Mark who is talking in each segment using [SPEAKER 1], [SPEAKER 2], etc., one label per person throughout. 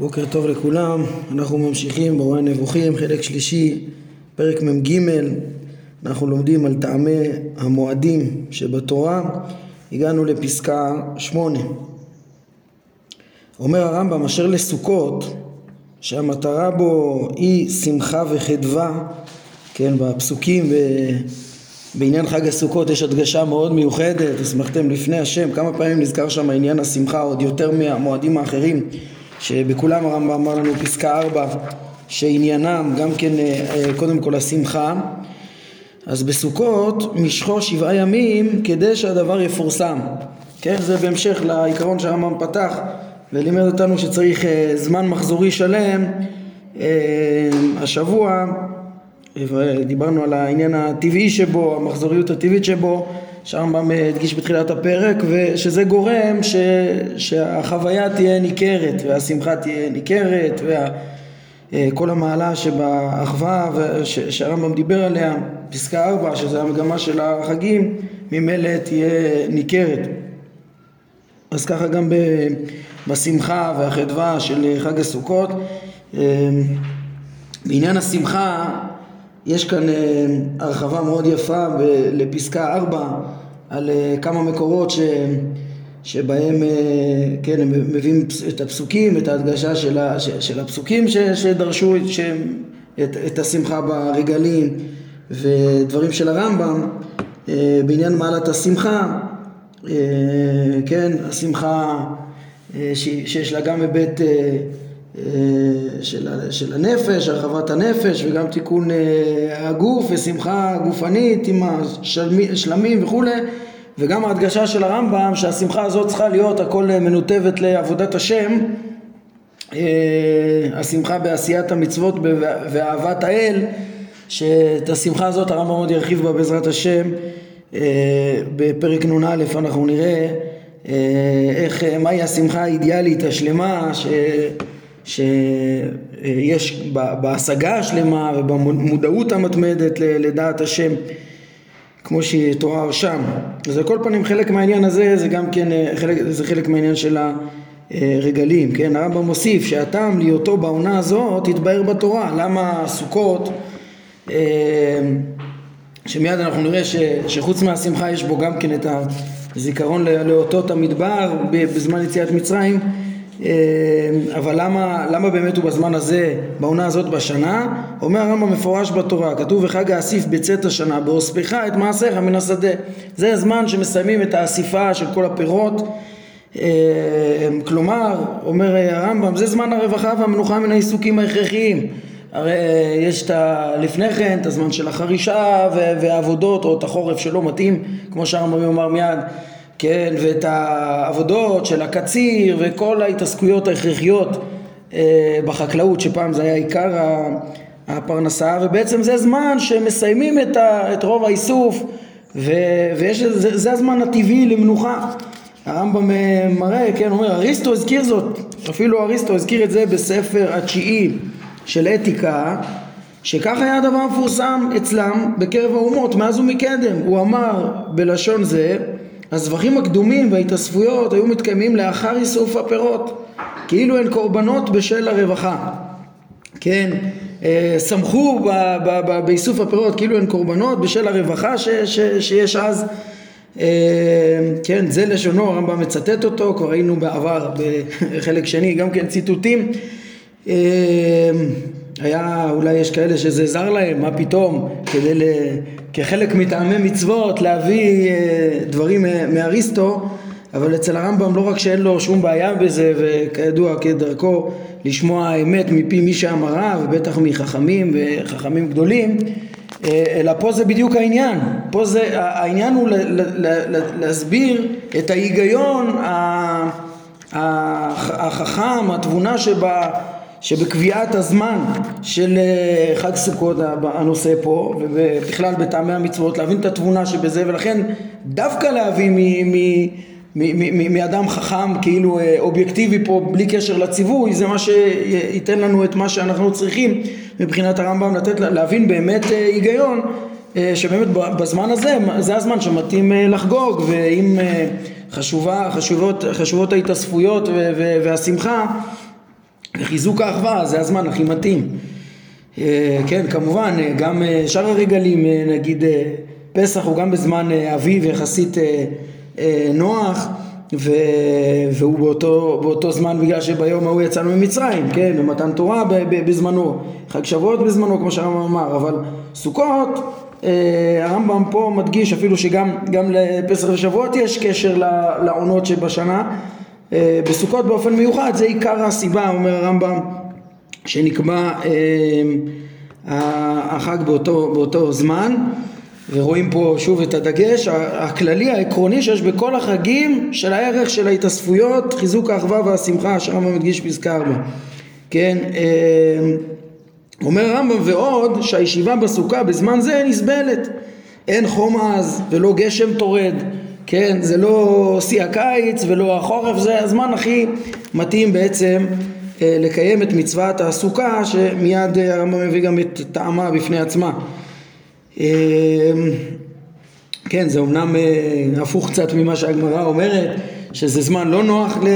[SPEAKER 1] בוקר טוב לכולם, אנחנו ממשיכים באורי הנבוכים, חלק שלישי, פרק מ"ג, אנחנו לומדים על טעמי המועדים שבתורה, הגענו לפסקה שמונה. אומר הרמב"ם, אשר לסוכות, שהמטרה בו היא שמחה וחדווה, כן, בפסוקים ב... בעניין חג הסוכות יש הדגשה מאוד מיוחדת, אשמחתם לפני השם, כמה פעמים נזכר שם עניין השמחה עוד יותר מהמועדים האחרים שבכולם הרמב"ם אמר לנו פסקה ארבע שעניינם גם כן אה, אה, קודם כל השמחה. אז בסוכות משכו שבעה ימים כדי שהדבר יפורסם. כן זה בהמשך לעיקרון שהרמב"ם פתח ולימד אותנו שצריך אה, זמן מחזורי שלם השבוע דיברנו על העניין הטבעי שבו, המחזוריות הטבעית שבו שהרמב"ם הדגיש בתחילת הפרק ושזה גורם ש, שהחוויה תהיה ניכרת והשמחה תהיה ניכרת וכל המעלה שבאחווה שהרמב"ם דיבר עליה, פסקה ארבע שזה המגמה של החגים, ממילא תהיה ניכרת. אז ככה גם בשמחה והחדווה של חג הסוכות. בעניין השמחה יש כאן אה, הרחבה מאוד יפה לפסקה ארבע על אה, כמה מקורות ש... שבהם אה, כן, הם מביאים את הפסוקים, את ההדגשה של, ה, של הפסוקים ש, שדרשו ש, את, את השמחה ברגלים ודברים של הרמב"ם בעניין מעלת השמחה, כן, השמחה שיש לה גם היבט של, של הנפש, הרחבת הנפש וגם תיקון אה, הגוף ושמחה גופנית עם השלמים וכולי וגם ההדגשה של הרמב"ם שהשמחה הזאת צריכה להיות הכל מנותבת לעבודת השם אה, השמחה בעשיית המצוות ואהבת האל שאת השמחה הזאת הרמב"ם עוד ירחיב בה בעזרת השם בפרק נ"א אנחנו נראה איך, מהי השמחה האידיאלית השלמה ש... שיש בהשגה השלמה ובמודעות המתמדת לדעת השם כמו שיתואר שם. אז על כל פנים חלק מהעניין הזה זה גם כן, חלק, זה חלק מהעניין של הרגלים, כן? הרמב"ם מוסיף שהטעם להיותו בעונה הזאת יתבהר בתורה. למה סוכות, שמיד אנחנו נראה ש, שחוץ מהשמחה יש בו גם כן את הזיכרון לאותות המדבר בזמן יציאת מצרים אה, אבל למה, למה באמת הוא בזמן הזה, בעונה הזאת בשנה? אומר הרמב"ם מפורש בתורה, כתוב וחג האסיף בצאת השנה, באוספך את מעשיך מן השדה. זה הזמן שמסיימים את האסיפה של כל הפירות. אה, כלומר, אומר הרמב"ם, זה זמן הרווחה והמנוחה מן העיסוקים ההכרחיים. הרי יש את ה... לפני כן את הזמן של החרישה והעבודות או את החורף שלא מתאים, כמו שהרמב"ם יאמר מיד כן, ואת העבודות של הקציר וכל ההתעסקויות ההכרחיות אה, בחקלאות שפעם זה היה עיקר הפרנסה ובעצם זה זמן שמסיימים את, ה, את רוב האיסוף ו, ויש, זה, זה הזמן הטבעי למנוחה. הרמב"ם אה, מראה, כן, אומר אריסטו הזכיר זאת. אפילו אריסטו הזכיר את זה בספר התשיעי של אתיקה שכך היה הדבר המפורסם אצלם בקרב האומות מאז ומקדם. הוא אמר בלשון זה הזבחים הקדומים וההתאספויות היו מתקיימים לאחר איסוף הפירות כאילו הן קורבנות בשל הרווחה. כן אה, שמחו באיסוף הפירות כאילו הן קורבנות בשל הרווחה ש, ש, שיש אז. אה, כן זה לשונו הרמב"ם מצטט אותו כבר היינו בעבר בחלק שני גם כן ציטוטים. אה, היה, אולי יש כאלה שזה זר להם, מה פתאום, כדי ל... כחלק מטעמי מצוות להביא אה, דברים מאריסטו, אבל אצל הרמב"ם לא רק שאין לו שום בעיה בזה, וכידוע כדרכו לשמוע האמת מפי מי שאמרה, ובטח מחכמים וחכמים גדולים, אה, אלא פה זה בדיוק העניין, פה זה, העניין הוא להסביר את ההיגיון החכם, התבונה שבה שבקביעת הזמן של אה, חג סוכות הנושא פה ובכלל בטעמי המצוות להבין את התבונה שבזה ולכן דווקא להביא מאדם חכם כאילו אה, אובייקטיבי פה בלי קשר לציווי זה מה שייתן לנו את מה שאנחנו צריכים מבחינת הרמב"ם לתת להבין באמת אה, היגיון שבאמת בזמן הזה זה הזמן שמתאים לחגוג ואם חשובה, חשובות, חשובות ההתאספויות והשמחה חיזוק האחווה זה הזמן הכי מתאים. כן, כמובן, גם שאר הרגלים, נגיד פסח הוא גם בזמן אביב יחסית נוח ו... והוא באותו, באותו זמן בגלל שביום ההוא יצאנו ממצרים, כן, במתן תורה בזמנו, חג שבועות בזמנו כמו שהרמב"ם אמר, אבל סוכות אה, הרמב"ם פה מדגיש אפילו שגם לפסח ושבועות יש קשר לעונות שבשנה אה, בסוכות באופן מיוחד זה עיקר הסיבה אומר הרמב"ם שנקבע אה, החג באותו, באותו זמן. ורואים פה שוב את הדגש הכללי העקרוני שיש בכל החגים של הערך של ההתאספויות חיזוק האחווה והשמחה שהרמב"ם מדגיש פסקה 4 כן אומר הרמב"ם ועוד שהישיבה בסוכה בזמן זה נסבלת. אין חום אז ולא גשם טורד כן זה לא שיא הקיץ ולא החורף זה הזמן הכי מתאים בעצם אה, לקיים את מצוות הסוכה שמיד אה, הרמב"ם מביא גם את טעמה בפני עצמה. אה, כן זה אמנם אה, הפוך קצת ממה שהגמרא אומרת שזה זמן לא נוח ל...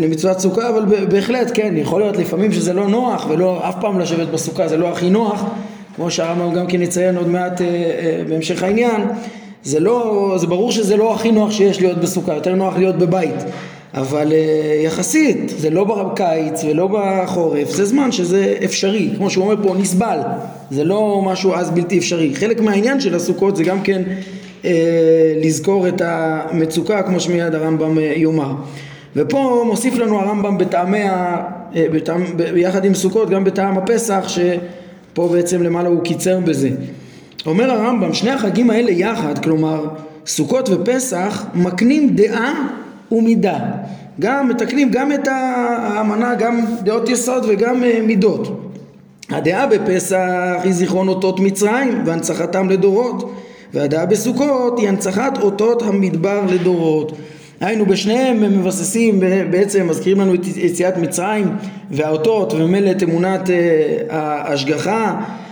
[SPEAKER 1] למצוות סוכה, אבל בהחלט כן, יכול להיות לפעמים שזה לא נוח ולא אף פעם לשבת בסוכה זה לא הכי נוח, כמו שהרמב"ם גם כן יציין עוד מעט בהמשך העניין, זה לא, זה ברור שזה לא הכי נוח שיש להיות בסוכה, יותר נוח להיות בבית, אבל יחסית, זה לא בקיץ ולא בחורף, זה זמן שזה אפשרי, כמו שהוא אומר פה, נסבל, זה לא משהו אז בלתי אפשרי. חלק מהעניין של הסוכות זה גם כן אה, לזכור את המצוקה כמו שמיד הרמב"ם אה, יאמר. ופה מוסיף לנו הרמב"ם בטעמי, ה... אה, ביחד עם סוכות גם בטעם הפסח שפה בעצם למעלה הוא קיצר בזה. אומר הרמב"ם שני החגים האלה יחד כלומר סוכות ופסח מקנים דעה ומידה. גם מתקנים גם את האמנה גם דעות יסוד וגם מידות. הדעה בפסח היא זיכרון אותות מצרים והנצחתם לדורות והדעה בסוכות היא הנצחת אותות המדבר לדורות. היינו בשניהם הם מבססים בעצם מזכירים לנו את יציאת מצרים והאותות וממילא את אמונת אה, ההשגחה. אה,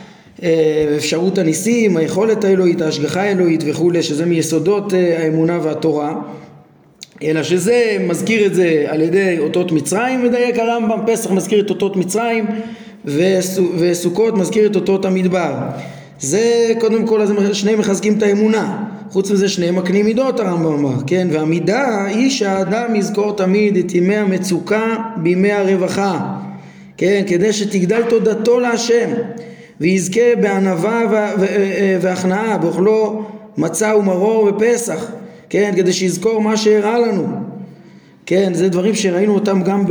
[SPEAKER 1] אפשרות הניסים, היכולת האלוהית, ההשגחה האלוהית וכולי שזה מיסודות אה, האמונה והתורה אלא שזה מזכיר את זה על ידי אותות מצרים מדייק הרמב"ם, פסח מזכיר את אותות מצרים וסוכות מזכיר את אותות המדבר זה קודם כל, אז שניהם מחזקים את האמונה. חוץ מזה שניהם מקנים מידות הרמב"ם אמר, כן? והמידה היא שהאדם יזכור תמיד את ימי המצוקה בימי הרווחה, כן? כדי שתגדל תודתו להשם ויזכה בענווה והכנעה, באוכלו מצה ומרור ופסח, כן? כדי שיזכור מה שאירע לנו. כן, זה דברים שראינו אותם גם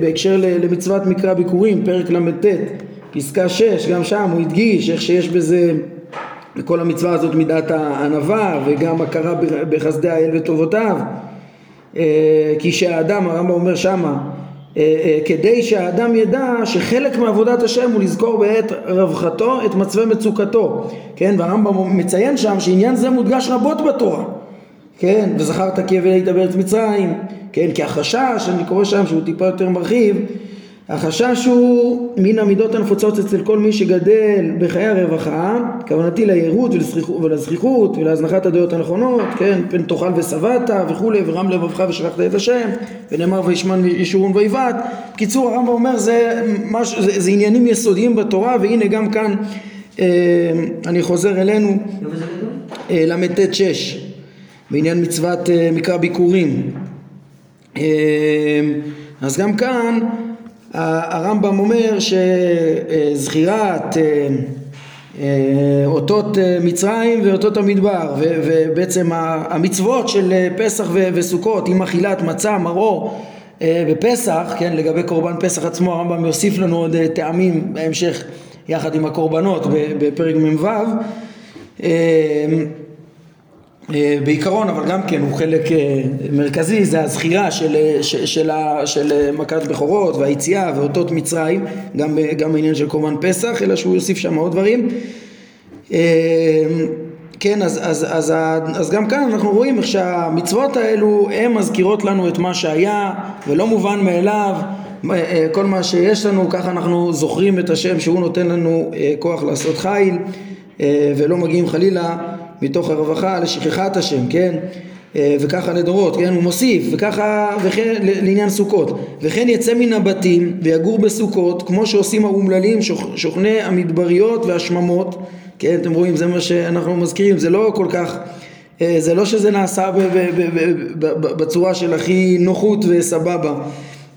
[SPEAKER 1] בהקשר למצוות מקרא ביקורים, פרק ל"ט. פסקה 6, גם שם הוא הדגיש איך שיש בזה, בכל המצווה הזאת מידת הענווה וגם הכרה בחסדי האל וטובותיו אה, כי שהאדם, הרמב"ם אומר שמה, אה, אה, כדי שהאדם ידע שחלק מעבודת השם הוא לזכור בעת רווחתו את מצבי מצוקתו, כן, והרמב"ם מציין שם שעניין זה מודגש רבות בתורה, כן, וזכרת כי הביא היית בארץ מצרים, כן, כי החשש, אני קורא שם שהוא טיפה יותר מרחיב, החשש הוא מן המידות הנפוצות אצל כל מי שגדל בחיי הרווחה, כוונתי ליהירות ולזכיחות ולהזנחת הדעות הנכונות, כן, פן תאכל ושבעת וכולי, ורם לבבך ושכחת את השם, ונאמר וישמן ישורון ויבעט. בקיצור הרמב"ם אומר זה, מש, זה, זה עניינים יסודיים בתורה, והנה גם כאן אה, אני חוזר אלינו, אה, ל"ט שש, בעניין מצוות אה, מקרא ביקורים. אה, אז גם כאן הרמב"ם אומר שזכירת אה, אה, אותות אה, מצרים ואותות המדבר ובעצם המצוות של פסח וסוכות עם אכילת מצה, מרור בפסח, כן, לגבי קורבן פסח עצמו הרמב"ם יוסיף לנו עוד טעמים בהמשך יחד עם הקורבנות בפרק מ"ו בעיקרון, אבל גם כן הוא חלק אה, מרכזי, זה הזכירה של, אה, של, של, של מכת בכורות והיציאה ואותות מצרים, גם, גם העניין של קורבן פסח, אלא שהוא יוסיף שם עוד דברים. כן, אז, אז, אז, אז גם כאן אנחנו רואים איך שהמצוות האלו הן מזכירות לנו את מה שהיה ולא מובן מאליו כל מה שיש לנו, ככה אנחנו זוכרים את השם שהוא נותן לנו כוח לעשות חיל ולא מגיעים חלילה מתוך הרווחה לשכחת השם, כן? אה, וככה לדורות, כן? הוא מוסיף, וככה, וכן לעניין סוכות, וכן יצא מן הבתים ויגור בסוכות, כמו שעושים האומללים, שוכני המדבריות והשממות, כן? אתם רואים, זה מה שאנחנו מזכירים, זה לא כל כך, אה, זה לא שזה נעשה בצורה של הכי נוחות וסבבה,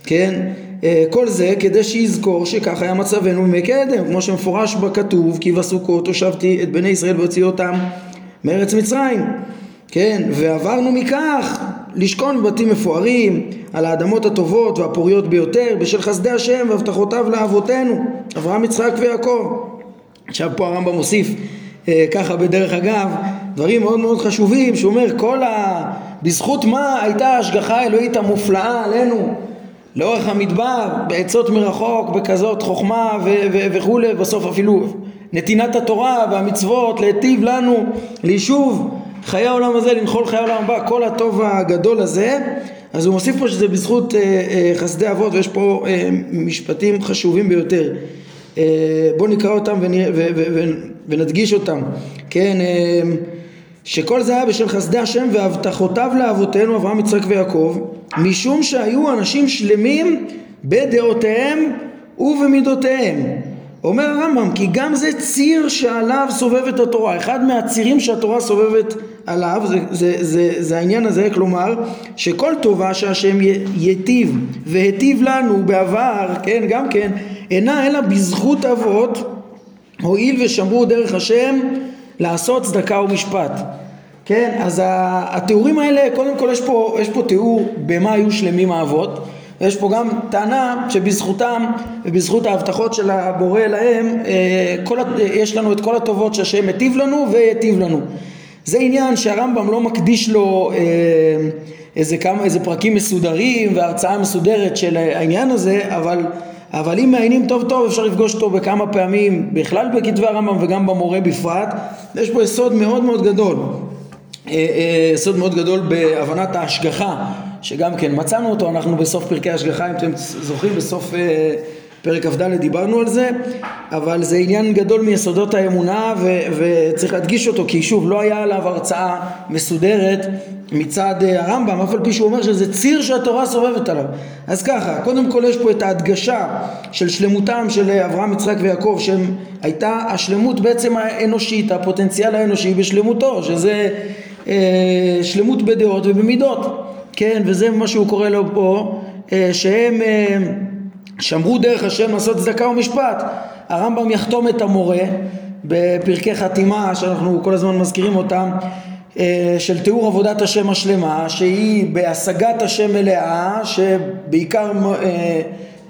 [SPEAKER 1] כן? אה, כל זה כדי שיזכור שככה היה מצבנו בימי קדם, כמו שמפורש בכתוב, כי בסוכות הושבתי את בני ישראל והוציא אותם מארץ מצרים. כן, ועברנו מכך לשכון בבתים מפוארים, על האדמות הטובות והפוריות ביותר, בשל חסדי השם והבטחותיו לאבותינו, אברהם, יצחק ויעקב. עכשיו פה הרמב"ם מוסיף אה, ככה בדרך אגב, דברים מאוד מאוד חשובים, שהוא אומר כל ה... בזכות מה הייתה ההשגחה האלוהית המופלאה עלינו לאורך המדבר, בעצות מרחוק, בכזאת חוכמה וכולי, בסוף אפילו נתינת התורה והמצוות להיטיב לנו, ליישוב חיי העולם הזה, לנחול חיי העולם הבא, כל הטוב הגדול הזה, אז הוא מוסיף פה שזה בזכות אה, אה, חסדי אבות ויש פה אה, משפטים חשובים ביותר. אה, בואו נקרא אותם ו, ו, ו, ונדגיש אותם, כן, אה, שכל זה היה בשל חסדי השם והבטחותיו לאבותינו אברהם יצחק ויעקב משום שהיו אנשים שלמים בדעותיהם ובמידותיהם אומר הרמב"ם כי גם זה ציר שעליו סובבת התורה. אחד מהצירים שהתורה סובבת עליו זה, זה, זה, זה העניין הזה כלומר שכל טובה שהשם ייטיב והיטיב לנו בעבר כן גם כן אינה אלא בזכות אבות הואיל ושמרו דרך השם לעשות צדקה ומשפט. כן אז התיאורים האלה קודם כל יש פה, יש פה תיאור במה היו שלמים האבות יש פה גם טענה שבזכותם ובזכות ההבטחות של הבורא להם אה, כל, יש לנו את כל הטובות שהשם היטיב לנו והיטיב לנו. זה עניין שהרמב"ם לא מקדיש לו אה, איזה כמה איזה פרקים מסודרים והרצאה מסודרת של העניין הזה אבל אבל אם מעיינים טוב טוב אפשר לפגוש אותו בכמה פעמים בכלל בכתבי הרמב"ם וגם במורה בפרט. יש פה יסוד מאוד מאוד גדול אה, יסוד מאוד גדול בהבנת ההשגחה שגם כן מצאנו אותו, אנחנו בסוף פרקי השגחה, אם אתם זוכרים, בסוף אה, פרק כ"ד דיברנו על זה, אבל זה עניין גדול מיסודות האמונה ו- וצריך להדגיש אותו, כי שוב, לא היה עליו הרצאה מסודרת מצד אה, הרמב"ם, אף על פי שהוא אומר שזה ציר שהתורה סובבת עליו. אז ככה, קודם כל יש פה את ההדגשה של שלמותם של אברהם, יצחק ויעקב, שהייתה השלמות בעצם האנושית, הפוטנציאל האנושי בשלמותו, שזה אה, שלמות בדעות ובמידות. כן, וזה מה שהוא קורא לו פה, אה, שהם אה, שמרו דרך השם לעשות צדקה ומשפט. הרמב"ם יחתום את המורה בפרקי חתימה שאנחנו כל הזמן מזכירים אותם אה, של תיאור עבודת השם השלמה שהיא בהשגת השם מלאה שבעיקר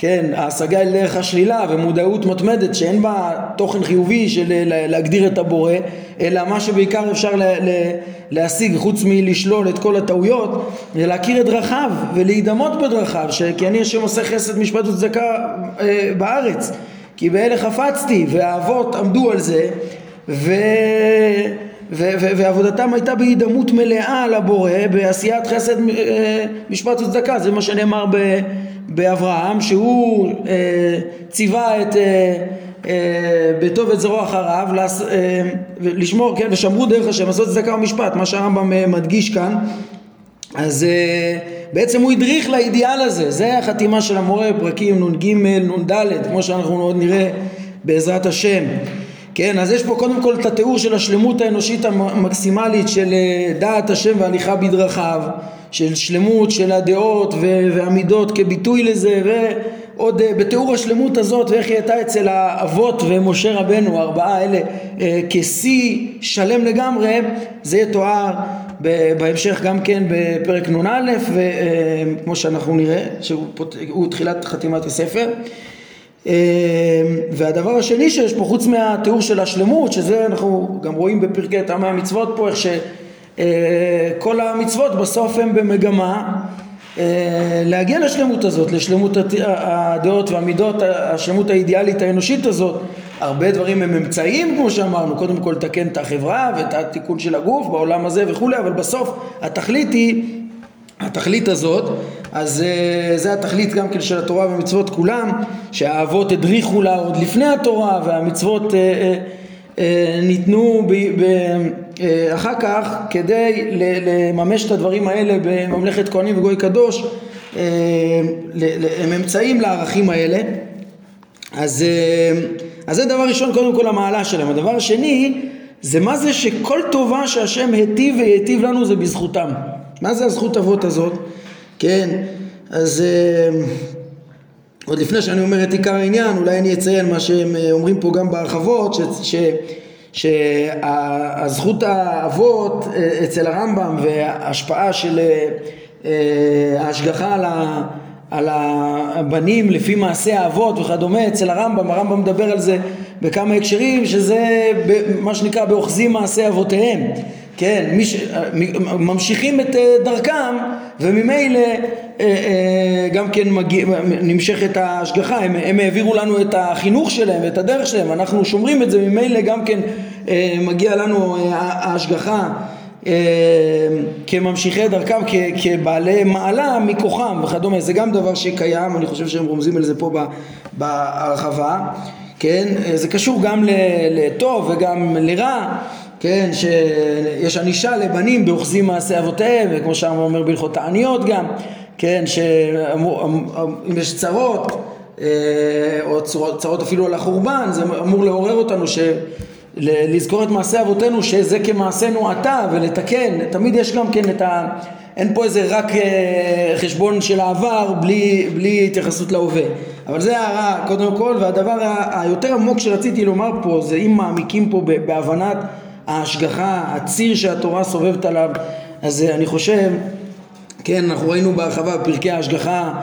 [SPEAKER 1] כן, ההשגה היא דרך השלילה ומודעות מתמדת שאין בה תוכן חיובי של להגדיר את הבורא, אלא מה שבעיקר אפשר להשיג חוץ מלשלול את כל הטעויות, זה להכיר את דרכיו ולהידמות בדרכיו, כי אני השם עושה חסד משפט וצדקה אה, בארץ, כי באלה חפצתי והאבות עמדו על זה ו... ועבודתם הייתה בהידמות מלאה לבורא בעשיית חסד אה, משפט וצדקה. זה מה שנאמר באברהם שהוא אה, ציווה את אה, ביתו ואת זרוע אחריו לשמור כן ושמרו דרך השם לעשות צדקה ומשפט מה שהרמב"ם מדגיש כאן. אז בעצם הוא הדריך לאידיאל הזה. זה החתימה של המורה פרקים נ"ג נ"ד כמו שאנחנו עוד נראה בעזרת השם כן, אז יש פה קודם כל את התיאור של השלמות האנושית המקסימלית של אה, דעת השם והליכה בדרכיו של שלמות של הדעות והמידות כביטוי לזה ועוד אה, בתיאור השלמות הזאת ואיך היא הייתה אצל האבות ומשה רבנו הארבעה האלה אה, כשיא שלם לגמרי זה יתואר בהמשך גם כן בפרק נ"א וכמו שאנחנו נראה שהוא תחילת חתימת הספר והדבר השני שיש פה חוץ מהתיאור של השלמות שזה אנחנו גם רואים בפרקי טעמי המצוות פה איך שכל המצוות בסוף הם במגמה להגיע לשלמות הזאת, לשלמות הדעות והמידות, השלמות האידיאלית האנושית הזאת. הרבה דברים הם אמצעים כמו שאמרנו, קודם כל לתקן את החברה ואת התיקון של הגוף בעולם הזה וכולי, אבל בסוף התכלית היא, התכלית הזאת אז uh, זה התכלית גם כן של התורה והמצוות כולם, שהאבות הדריכו לה עוד לפני התורה והמצוות uh, uh, ניתנו ב, ב, אחר כך כדי לממש את הדברים האלה בממלכת כהנים וגוי קדוש הם אמצעים לערכים האלה. אז, אז זה דבר ראשון קודם כל המעלה שלהם. הדבר השני זה מה זה שכל טובה שהשם היטיב והיטיב לנו זה בזכותם. מה זה הזכות אבות הזאת? כן, אז אה, עוד לפני שאני אומר את עיקר העניין, אולי אני אציין מה שהם אה, אומרים פה גם בהרחבות, שהזכות האבות אה, אצל הרמב"ם וההשפעה של ההשגחה על ה... על הבנים לפי מעשי האבות וכדומה, אצל הרמב"ם, הרמב"ם מדבר על זה בכמה הקשרים, שזה מה שנקרא באוחזים מעשי אבותיהם, כן, מש, ממשיכים את דרכם וממילא אה, אה, גם כן מגיע, נמשכת ההשגחה, הם, הם העבירו לנו את החינוך שלהם ואת הדרך שלהם, אנחנו שומרים את זה, ממילא גם כן מגיע לנו ההשגחה כממשיכי דרכם, כבעלי מעלה מכוחם וכדומה, זה גם דבר שקיים, אני חושב שהם רומזים על זה פה בהרחבה, כן, זה קשור גם לטוב וגם לרע כן, שיש ענישה לבנים באוחזים מעשי אבותיהם, וכמו שם אומר בהלכות תעניות גם, כן, שאם יש צרות, אה, או צרות אפילו על החורבן, זה אמור לעורר אותנו ש... לזכור את מעשי אבותינו שזה כמעשינו עתה ולתקן, תמיד יש גם כן את ה... אין פה איזה רק אה, חשבון של העבר בלי, בלי התייחסות להווה. אבל זה הערה קודם כל, והדבר היותר עמוק שרציתי לומר פה זה אם מעמיקים פה בהבנת ההשגחה, הציר שהתורה סובבת עליו, אז אה, אני חושב, כן, אנחנו ראינו בהרחבה בפרקי ההשגחה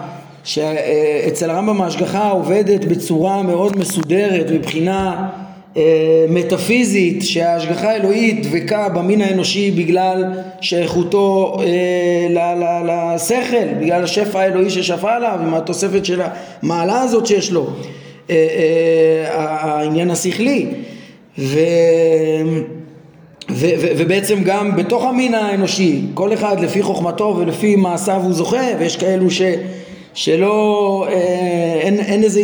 [SPEAKER 1] שאצל הרמב"ם ההשגחה עובדת בצורה מאוד מסודרת מבחינה אה, מטאפיזית שההשגחה האלוהית דבקה במין האנושי בגלל שייכותו אה, לשכל, בגלל השפע האלוהי ששפע עליו עם התוספת של המעלה הזאת שיש לו, העניין השכלי. ו... ו- ו- ובעצם גם בתוך המין האנושי, כל אחד לפי חוכמתו ולפי מעשיו הוא זוכה, ויש כאלו ש- שלא, אה, אין, אין, איזה,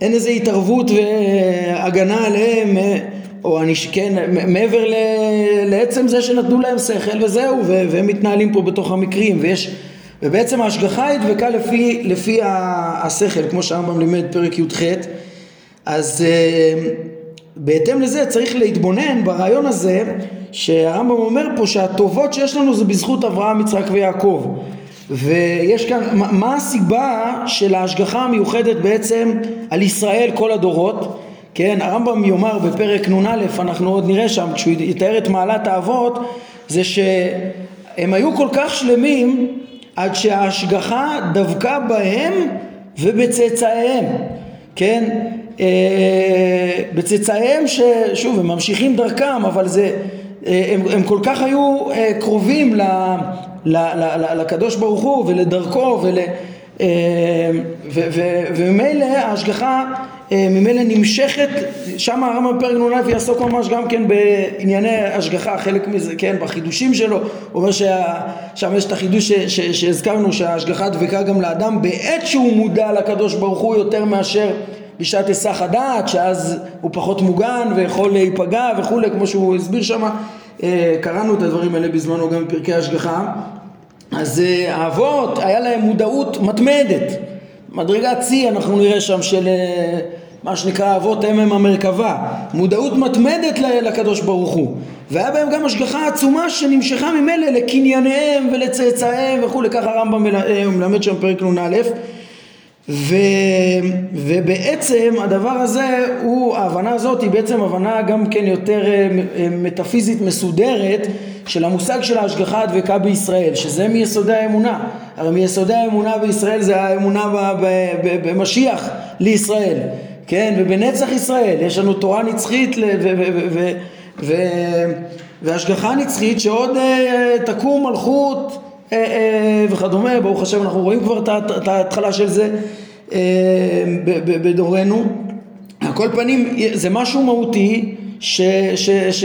[SPEAKER 1] אין איזה התערבות והגנה עליהם, אה, או אני, כן, מעבר ל, לעצם זה שנתנו להם שכל וזהו, ו- והם מתנהלים פה בתוך המקרים, ויש, ובעצם ההשגחה היא דבקה לפי, לפי השכל, כמו שהרמב"ם לימד פרק י"ח, אז אה, בהתאם לזה צריך להתבונן ברעיון הזה שהרמב"ם אומר פה שהטובות שיש לנו זה בזכות אברהם, יצחק ויעקב. ויש כאן, מה הסיבה של ההשגחה המיוחדת בעצם על ישראל כל הדורות? כן, הרמב"ם יאמר בפרק נ"א, אנחנו עוד נראה שם, כשהוא יתאר את מעלת האבות, זה שהם היו כל כך שלמים עד שההשגחה דבקה בהם ובצאצאיהם, כן? אה, בצאצאיהם ששוב הם ממשיכים דרכם אבל זה אה, הם, הם כל כך היו אה, קרובים ל, ל, ל, לקדוש ברוך הוא ולדרכו ול, וממילא ההשגחה ממילא נמשכת, שם הרמב"ם בפרק נ"א יעסוק ממש גם כן בענייני השגחה, חלק מזה, כן, בחידושים שלו, הוא אומר ששם יש את החידוש שהזכרנו שההשגחה דבקה גם לאדם בעת שהוא מודע לקדוש ברוך הוא יותר מאשר בשעת היסח הדעת, שאז הוא פחות מוגן ויכול להיפגע וכולי, כמו שהוא הסביר שם, אה, קראנו את הדברים האלה בזמנו גם בפרקי השגחה. אז אה, האבות, היה להם מודעות מתמדת. מדרגת שיא אנחנו נראה שם של אה, מה שנקרא אבות אם הם המרכבה, מודעות מתמדת לקדוש ברוך הוא, והיה בהם גם השגחה עצומה שנמשכה ממילא לקנייניהם ולצאצאיהם וכולי, ככה הרמב"ם מלמד שם פרק נ"א ו, ובעצם הדבר הזה הוא, ההבנה הזאת היא בעצם הבנה גם כן יותר אה, מטאפיזית מסודרת של המושג של ההשגחה הדבקה בישראל, שזה מיסודי האמונה. הרי מיסודי האמונה בישראל זה האמונה במשיח לישראל, כן? ובנצח ישראל יש לנו תורה נצחית והשגחה נצחית שעוד אה, תקום מלכות וכדומה, ברוך השם אנחנו רואים כבר את ההתחלה של זה אה, בדורנו. על כל פנים זה משהו מהותי ש, ש, ש,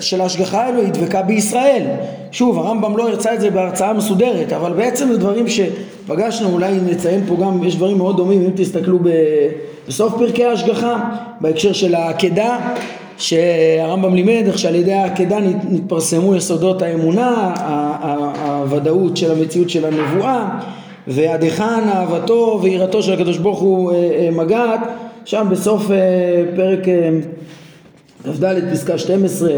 [SPEAKER 1] של ההשגחה האלוהית דבקה בישראל. שוב, הרמב"ם לא הרצה את זה בהרצאה מסודרת, אבל בעצם זה דברים שפגשנו, אולי נציין פה גם, יש דברים מאוד דומים, אם תסתכלו בסוף פרקי ההשגחה, בהקשר של העקדה, שהרמב"ם לימד איך שעל ידי העקדה נתפרסמו יסודות האמונה, הוודאות של המציאות של הנבואה ועד היכן אהבתו ויראתו של הקדוש ברוך הוא אה, אה, מגעת שם בסוף אה, פרק כ"ד פסקה 12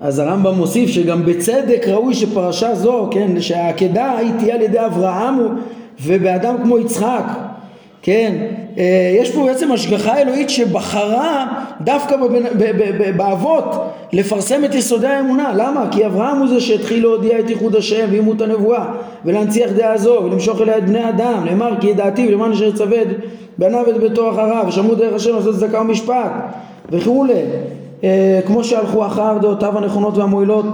[SPEAKER 1] אז הרמב"ם מוסיף שגם בצדק ראוי שפרשה זו, כן, שהעקדה היא תהיה על ידי אברהם ובאדם כמו יצחק כן, אה, יש פה בעצם השגחה אלוהית שבחרה דווקא באבות לפרסם את יסודי האמונה. למה? כי אברהם הוא זה שהתחיל להודיע את ייחוד השם ואימות הנבואה ולהנציח דעה זו ולמשוך אליה את בני אדם. נאמר כי ידעתי ולמען אשר יצווה בניו את ביתו אחריו ושמעו דרך השם לעשות צדקה ומשפט וכולי. אה, כמו שהלכו אחר דעותיו הנכונות והמועילות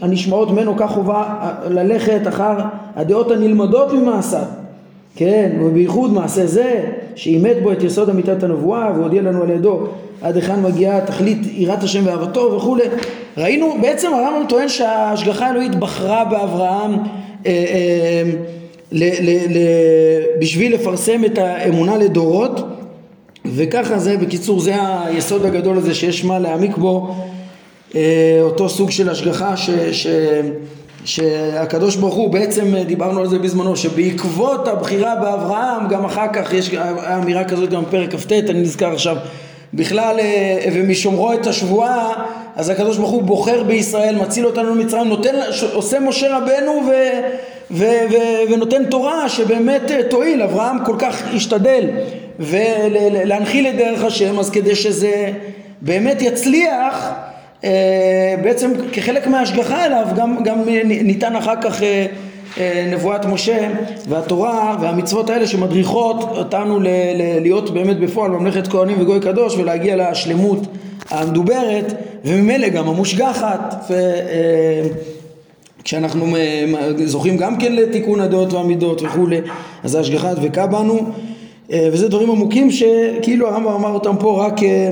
[SPEAKER 1] הנשמעות ממנו כך חובה ללכת אחר הדעות הנלמדות ממעשיו כן, ובייחוד מעשה זה, שאימת בו את יסוד אמיתת הנבואה והודיע לנו על ידו עד היכן מגיעה תכלית יראת השם ואהבתו וכולי. ראינו, בעצם הרמב"ם טוען שההשגחה האלוהית בחרה באברהם אה, אה, ל, ל, ל, בשביל לפרסם את האמונה לדורות וככה זה, בקיצור, זה היסוד הגדול הזה שיש מה להעמיק בו, אה, אותו סוג של השגחה ש... ש שהקדוש ברוך הוא בעצם דיברנו על זה בזמנו שבעקבות הבחירה באברהם גם אחר כך יש אמירה כזאת גם בפרק כ"ט אני נזכר עכשיו בכלל אה, ומשומרו את השבועה אז הקדוש ברוך הוא בוחר בישראל מציל אותנו ממצרים נותן עושה משה רבנו ו, ו, ו, ונותן תורה שבאמת אה, תועיל. אברהם כל כך השתדל ולהנחיל את דרך השם אז כדי שזה באמת יצליח אה, בעצם כחלק מההשגחה אליו גם, גם ניתן אחר כך אה, אה, נבואת משה והתורה והמצוות האלה שמדריכות אותנו ל- ל- להיות באמת בפועל ממלכת כהנים וגוי קדוש ולהגיע לשלמות המדוברת וממילא גם המושגחת כשאנחנו זוכים גם כן לתיקון הדעות והמידות וכולי אז ההשגחה דבקה בנו. וזה דברים עמוקים שכאילו הרמב"ם אמר אותם פה רק אה,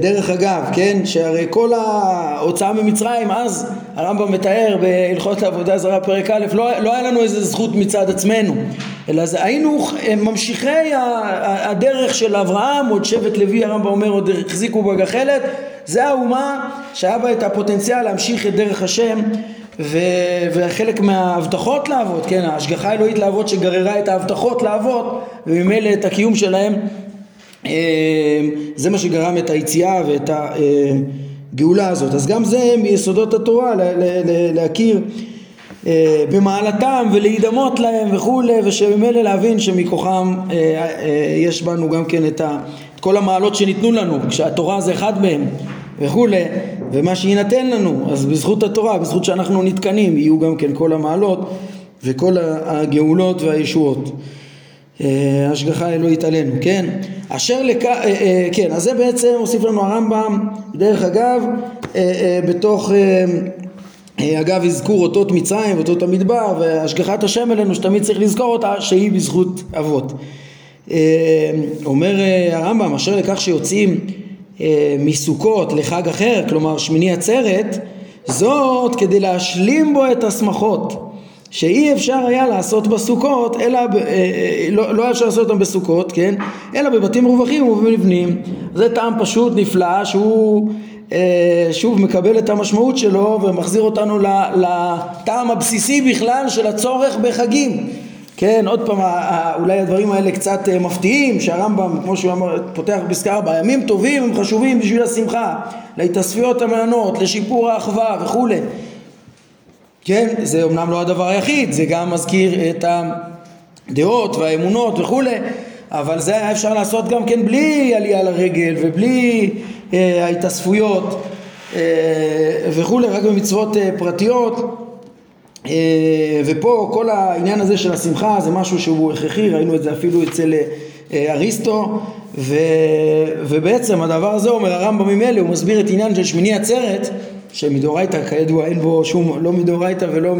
[SPEAKER 1] דרך אגב, כן, שהרי כל ההוצאה ממצרים, אז הרמב"ם מתאר בהלכות העבודה זרה פרק א', לא, לא היה לנו איזה זכות מצד עצמנו, אלא זה היינו אה, ממשיכי הדרך של אברהם, עוד שבט לוי הרמב"ם אומר עוד החזיקו בגחלת, זה האומה שהיה בה את הפוטנציאל להמשיך את דרך השם ו, וחלק מההבטחות לעבוד, כן, ההשגחה האלוהית לעבוד שגררה את ההבטחות לעבוד וממילא את הקיום שלהם אה, זה מה שגרם את היציאה ואת הגאולה הזאת. אז גם זה מיסודות התורה להכיר אה, במעלתם ולהידמות להם וכולי ושממילא להבין שמכוחם אה, יש בנו גם כן את כל המעלות שניתנו לנו כשהתורה זה אחד מהם וכולי ומה שיינתן לנו אז בזכות התורה בזכות שאנחנו נתקנים יהיו גם כן כל המעלות וכל הגאולות והישועות השגחה אלוהית עלינו כן אשר לכ... אה, אה, כן, אז זה בעצם הוסיף לנו הרמב"ם, דרך אגב, אה, בתוך, אגב אזכור אותות מצרים ואותות המדבר והשגחת השם אלינו שתמיד צריך לזכור אותה שהיא בזכות אבות. אומר הרמב"ם, אשר לכך שיוצאים מסוכות לחג אחר, כלומר שמיני עצרת, זאת כדי להשלים בו את השמחות. שאי אפשר היה לעשות בסוכות, אלא, אה, אה, לא, לא היה אפשר לעשות אותם בסוכות, כן? אלא בבתים מרווחים ובמבנים. זה טעם פשוט נפלא שהוא אה, שוב מקבל את המשמעות שלו ומחזיר אותנו לטעם הבסיסי בכלל של הצורך בחגים. כן, עוד פעם, אולי הדברים האלה קצת מפתיעים, שהרמב"ם, כמו שהוא אמר, פותח פסקה ארבע, ימים טובים הם חשובים בשביל השמחה, להתאספיות המענות, לשיפור האחווה וכולי. כן, זה אומנם לא הדבר היחיד, זה גם מזכיר את הדעות והאמונות וכולי, אבל זה היה אפשר לעשות גם כן בלי עלייה לרגל ובלי אה, ההתאספויות אה, וכולי, רק במצוות אה, פרטיות. אה, ופה כל העניין הזה של השמחה זה משהו שהוא הכרחי, ראינו את זה אפילו אצל אה, אריסטו, ו, ובעצם הדבר הזה אומר הרמב"ם ממילא, הוא מסביר את עניין של שמיני עצרת שמדאורייתא כידוע אין בו שום, לא מדאורייתא ולא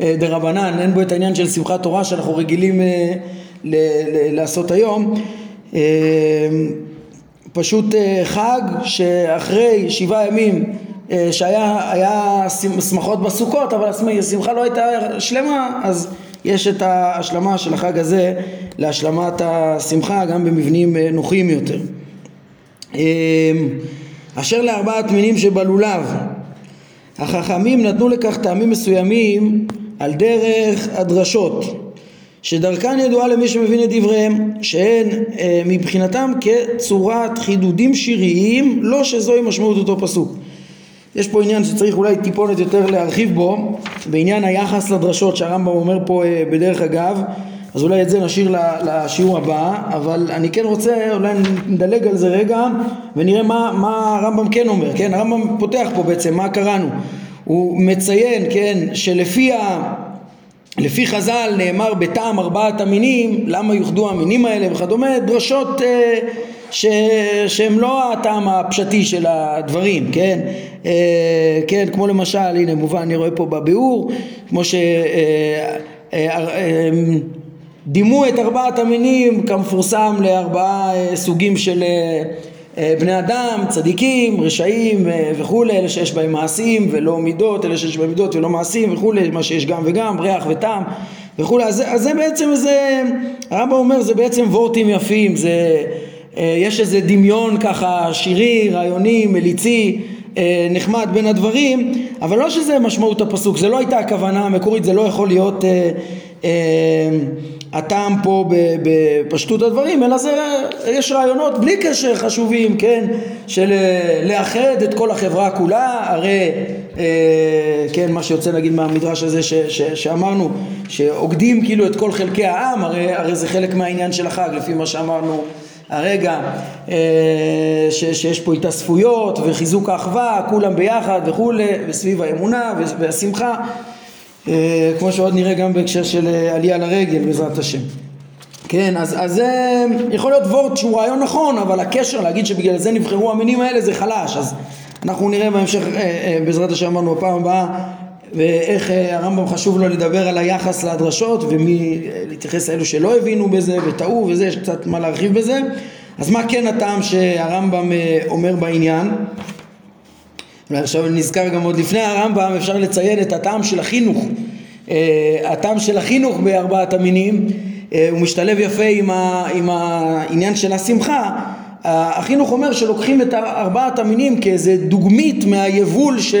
[SPEAKER 1] מדרבנן, אין בו את העניין של שמחת תורה שאנחנו רגילים אה, ל- ל- לעשות היום. אה, פשוט אה, חג שאחרי שבעה ימים שהיה שמחות בסוכות אבל השמחה לא הייתה שלמה אז יש את ההשלמה של החג הזה להשלמת השמחה גם במבנים נוחים יותר. אשר לארבעת מינים שבלולב. החכמים נתנו לכך טעמים מסוימים על דרך הדרשות שדרכן ידועה למי שמבין את דבריהם שהן אה, מבחינתם כצורת חידודים שיריים לא שזוהי משמעות אותו פסוק. יש פה עניין שצריך אולי טיפונת יותר להרחיב בו בעניין היחס לדרשות שהרמב"ם אומר פה אה, בדרך אגב אז אולי את זה נשאיר לשיעור הבא אבל אני כן רוצה אולי נדלג על זה רגע ונראה מה, מה הרמב"ם כן אומר כן? הרמב"ם פותח פה בעצם מה קראנו? הוא מציין כן שלפי ה... לפי חז"ל נאמר בטעם ארבעת המינים, למה יוחדו המינים האלה? וכדומה, דרשות אה, ש, שהם לא הטעם הפשטי של הדברים, כן? אה, כן, כמו למשל, הנה מובן, אני רואה פה בביאור, כמו ש... אה, אה, אה, דימו את ארבעת המינים כמפורסם לארבעה אה, סוגים של אה, אה, בני אדם, צדיקים, רשעים אה, וכולי, אלה שיש בהם מעשים ולא מידות, אלה שיש בהם מידות ולא מעשים וכולי, מה שיש גם וגם, ריח וטעם וכולי, אז, אז זה בעצם זה, הרמב"ם אומר זה בעצם וורטים יפים, זה, אה, יש איזה דמיון ככה שירי, רעיוני, מליצי, נחמד בין הדברים, אבל לא שזה משמעות הפסוק, זה לא הייתה הכוונה המקורית, זה לא יכול להיות הטעם פה בפשטות הדברים, אלא זה, יש רעיונות בלי קשר חשובים, כן, של אה, לאחד את כל החברה כולה, הרי, אה, כן, מה שיוצא נגיד מהמדרש הזה ש, ש, שאמרנו, שעוקדים כאילו את כל חלקי העם, הרי, הרי זה חלק מהעניין של החג, לפי מה שאמרנו הרגע, אה, ש, שיש פה התאספויות וחיזוק האחווה, כולם ביחד וכולי, וסביב האמונה והשמחה כמו שעוד נראה גם בהקשר של אה, עלייה לרגל בעזרת השם. כן, אז, זה יכול להיות וורט שהוא רעיון נכון, אבל הקשר להגיד שבגלל זה נבחרו המינים האלה זה חלש, אז אנחנו נראה בהמשך, אה, בעזרת השם אמרנו בפעם הבאה, ואיך הרמב"ם חשוב לו לדבר על היחס לדרשות, ומי להתייחס לאלו שלא הבינו בזה וטעו וזה, יש קצת מה להרחיב בזה. אז מה כן הטעם שהרמב"ם אומר בעניין? אולי עכשיו נזכר גם עוד לפני הרמב"ם אפשר לציין את הטעם של החינוך. אה, הטעם של החינוך בארבעת המינים אה, הוא משתלב יפה עם, ה, עם העניין של השמחה. החינוך אומר שלוקחים את ארבעת המינים כאיזה דוגמית מהיבול ש,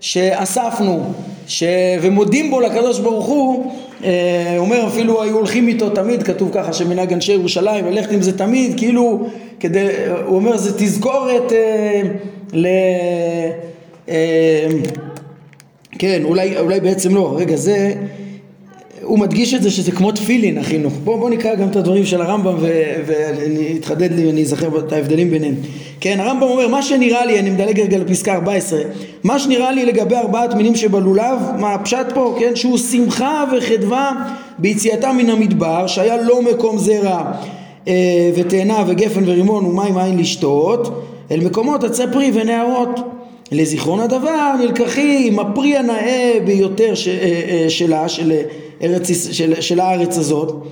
[SPEAKER 1] שאספנו ש... ומודים בו לקדוש ברוך הוא. אה, אומר אפילו היו הולכים איתו תמיד כתוב ככה שמנהג אנשי ירושלים ללכת עם זה תמיד כאילו כדי הוא אומר זה תזכורת ל... אה, כן, אולי, אולי בעצם לא, רגע, זה, הוא מדגיש את זה שזה כמו תפילין החינוך. בואו בוא נקרא גם את הדברים של הרמב"ם ואני אתחדד לי ואני אזכר את ההבדלים ביניהם. כן, הרמב"ם אומר, מה שנראה לי, אני מדלג רגע לפסקה 14, מה שנראה לי לגבי ארבעת מינים שבלולב, מה הפשט פה, כן, שהוא שמחה וחדווה ביציאתם מן המדבר, שהיה לא מקום זרע אה, ותאנה וגפן ורימון ומים אין לשתות, אל מקומות עצי פרי ונערות. לזיכרון הדבר נלקחים הפרי הנאה ביותר ש, אה, אה, שלה, של, ארץ, של, של הארץ הזאת,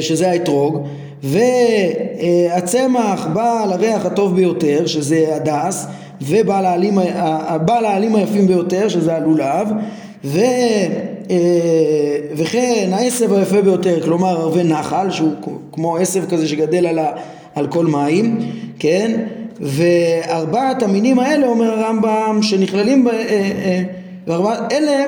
[SPEAKER 1] שזה האתרוג, והצמח בעל הריח הטוב ביותר, שזה הדס, ובעל העלים, העלים היפים ביותר, שזה הלולב, ו... וכן העשב היפה ביותר, כלומר ערבי נחל, שהוא כמו עשב כזה שגדל על, ה, על כל מים, כן? וארבעת המינים האלה, אומר הרמב"ם, שנכללים, ב, אה, אה, אלה,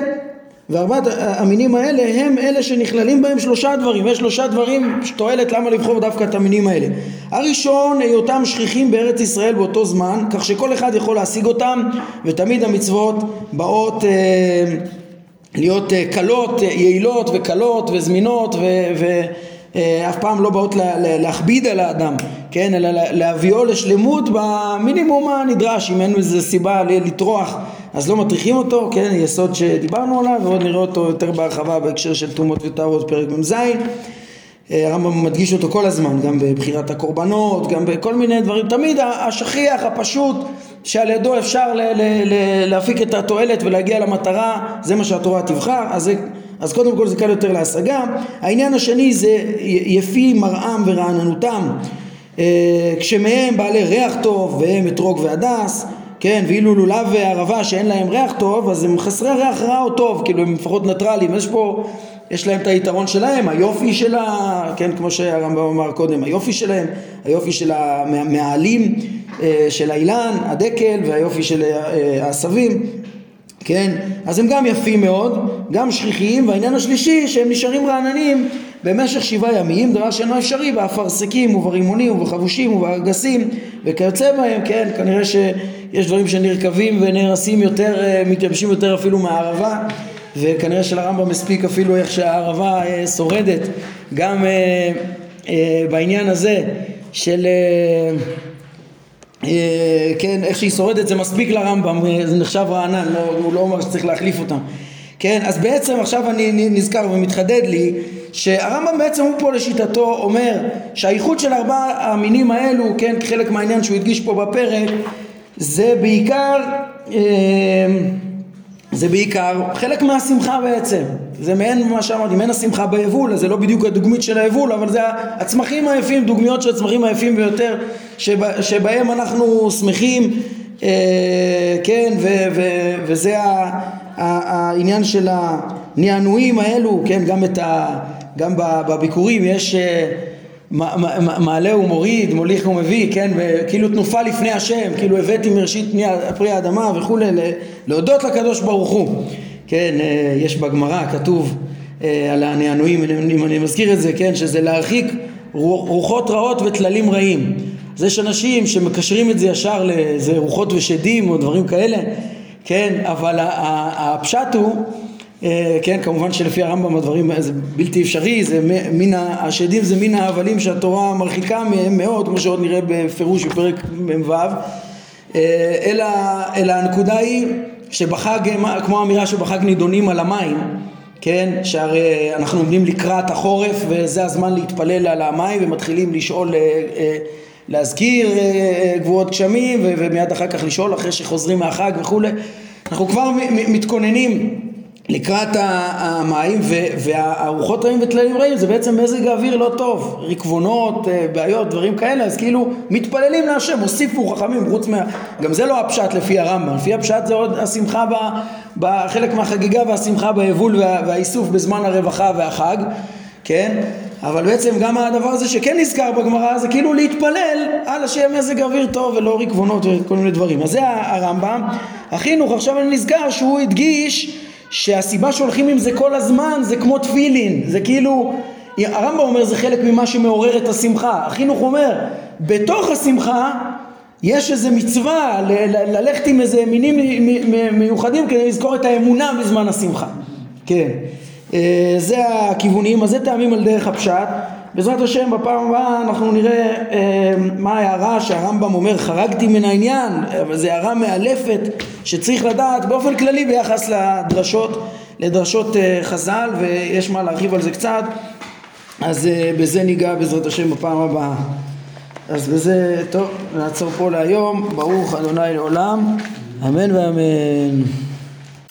[SPEAKER 1] וארבעת המינים האלה הם אלה שנכללים בהם שלושה דברים, יש שלושה דברים שתועלת למה לבחור דווקא את המינים האלה. הראשון, היותם שכיחים בארץ ישראל באותו זמן, כך שכל אחד יכול להשיג אותם, ותמיד המצוות באות אה, להיות אה, קלות, יעילות וקלות וזמינות ו... ו אף פעם לא באות להכביד על האדם, כן, אלא להביאו לשלמות במינימום הנדרש, אם אין איזה סיבה לטרוח אז לא מטריחים אותו, כן, יסוד שדיברנו עליו ועוד נראה אותו יותר בהרחבה בהקשר של תרומות וטהרות פרק מ"ז. אה, הרמב"ם מדגיש אותו כל הזמן, גם בבחירת הקורבנות, גם בכל מיני דברים, תמיד השכיח, הפשוט, שעל ידו אפשר להפיק את התועלת ולהגיע למטרה, זה מה שהתורה תבחר, אז, זה, אז קודם כל זה קל יותר להשגה. העניין השני זה יפי מראם ורעננותם, אה, כשמהם בעלי ריח טוב והם אתרוג והדס, כן, ואילו לולב וערבה שאין להם ריח טוב, אז הם חסרי ריח רע או טוב, כאילו הם לפחות ניטרלים, יש פה, יש להם את היתרון שלהם, היופי של ה... כן, כמו שהרמב"ם אמר קודם, היופי שלהם, היופי של המעלים אה, של האילן, הדקל, והיופי של אה, העשבים, כן, אז הם גם יפים מאוד, גם שכיחים, והעניין השלישי שהם נשארים רעננים במשך שבעה ימים, דבר שאינו אפשרי באפרסקים וברימונים ובחבושים ובארגסים וכיוצא בהם, כן, כנראה שיש דברים שנרקבים ונהרסים יותר, אה, מתייבשים יותר אפילו מהערבה וכנראה שלרמב"ם מספיק אפילו איך שהערבה אה, שורדת. גם אה, בעניין הזה של כן, איך שהיא שורדת זה מספיק לרמב"ם, זה נחשב רענן, לא, הוא לא אומר שצריך להחליף אותם. כן, אז בעצם עכשיו אני נזכר ומתחדד לי שהרמב"ם בעצם הוא פה לשיטתו אומר שהאיחוד של ארבע המינים האלו, כן, כחלק מהעניין שהוא הדגיש פה בפרק, זה בעיקר, אה, זה בעיקר חלק מהשמחה בעצם, זה מעין מה שאמרתי, מעין השמחה ביבול, זה לא בדיוק הדוגמית של היבול, אבל זה הצמחים היפים, דוגמיות של הצמחים היפים ביותר שבה, שבהם אנחנו שמחים, אה, כן, ו, ו, וזה העניין של הנענועים האלו, כן, גם, ה, גם בביקורים יש אה, מעלה ומוריד, מוליך ומביא, כן, כאילו תנופה לפני השם, כאילו הבאתי מראשית פרי האדמה וכולי, להודות לקדוש ברוך הוא, כן, אה, יש בגמרא כתוב אה, על הנענועים, אם אני מזכיר את זה, כן, שזה להרחיק רוחות רעות וטללים רעים. אז יש אנשים שמקשרים את זה ישר לאיזה רוחות ושדים או דברים כאלה, כן, אבל הפשט הוא, כן, כמובן שלפי הרמב"ם הדברים זה בלתי אפשרי, זה מן השדים זה מן ההבלים שהתורה מרחיקה מהם מאוד, כמו שעוד נראה בפירוש בפרק מ"ו, אה, אלא, אלא הנקודה היא שבחג, כמו האמירה שבחג נידונים על המים, כן, שהרי אנחנו עומדים לקראת החורף וזה הזמן להתפלל על המים ומתחילים לשאול אה, להזכיר אה, אה, גבוהות גשמים ומיד אחר כך לשאול אחרי שחוזרים מהחג וכולי. אנחנו כבר מתכוננים לקראת המים והרוחות רעים וטללים רעים זה בעצם מזג האוויר לא טוב רקבונות, אה, בעיות, דברים כאלה אז כאילו מתפללים להשם, הוסיפו חכמים חוץ מה... גם זה לא הפשט לפי הרמב"ם לפי הפשט זה עוד השמחה בחלק מהחגיגה והשמחה ביבול והאיסוף בזמן הרווחה והחג כן? אבל בעצם גם הדבר הזה שכן נזכר בגמרא זה כאילו להתפלל על השם מזג אוויר טוב ולא רקבונות וכל מיני דברים. אז זה הרמב"ם. החינוך עכשיו אני נזכר שהוא הדגיש שהסיבה שהולכים עם זה כל הזמן זה כמו תפילין. זה כאילו, הרמב"ם אומר זה חלק ממה שמעורר את השמחה. החינוך אומר בתוך השמחה יש איזה מצווה ל- ללכת עם איזה מינים מיוחדים כדי לזכור את האמונה בזמן השמחה. כן. אה, זה הכיוונים, אז זה טעמים על דרך הפשט. בעזרת השם בפעם הבאה אנחנו נראה אה, מה ההערה שהרמב"ם אומר חרגתי מן העניין, אבל זו הערה מאלפת שצריך לדעת באופן כללי ביחס לדרשות, לדרשות אה, חז"ל ויש מה להרחיב על זה קצת, אז בזה ניגע בעזרת השם בפעם הבאה. אז בזה, טוב, נעצור פה להיום, ברוך אדוני לעולם, אמן ואמן.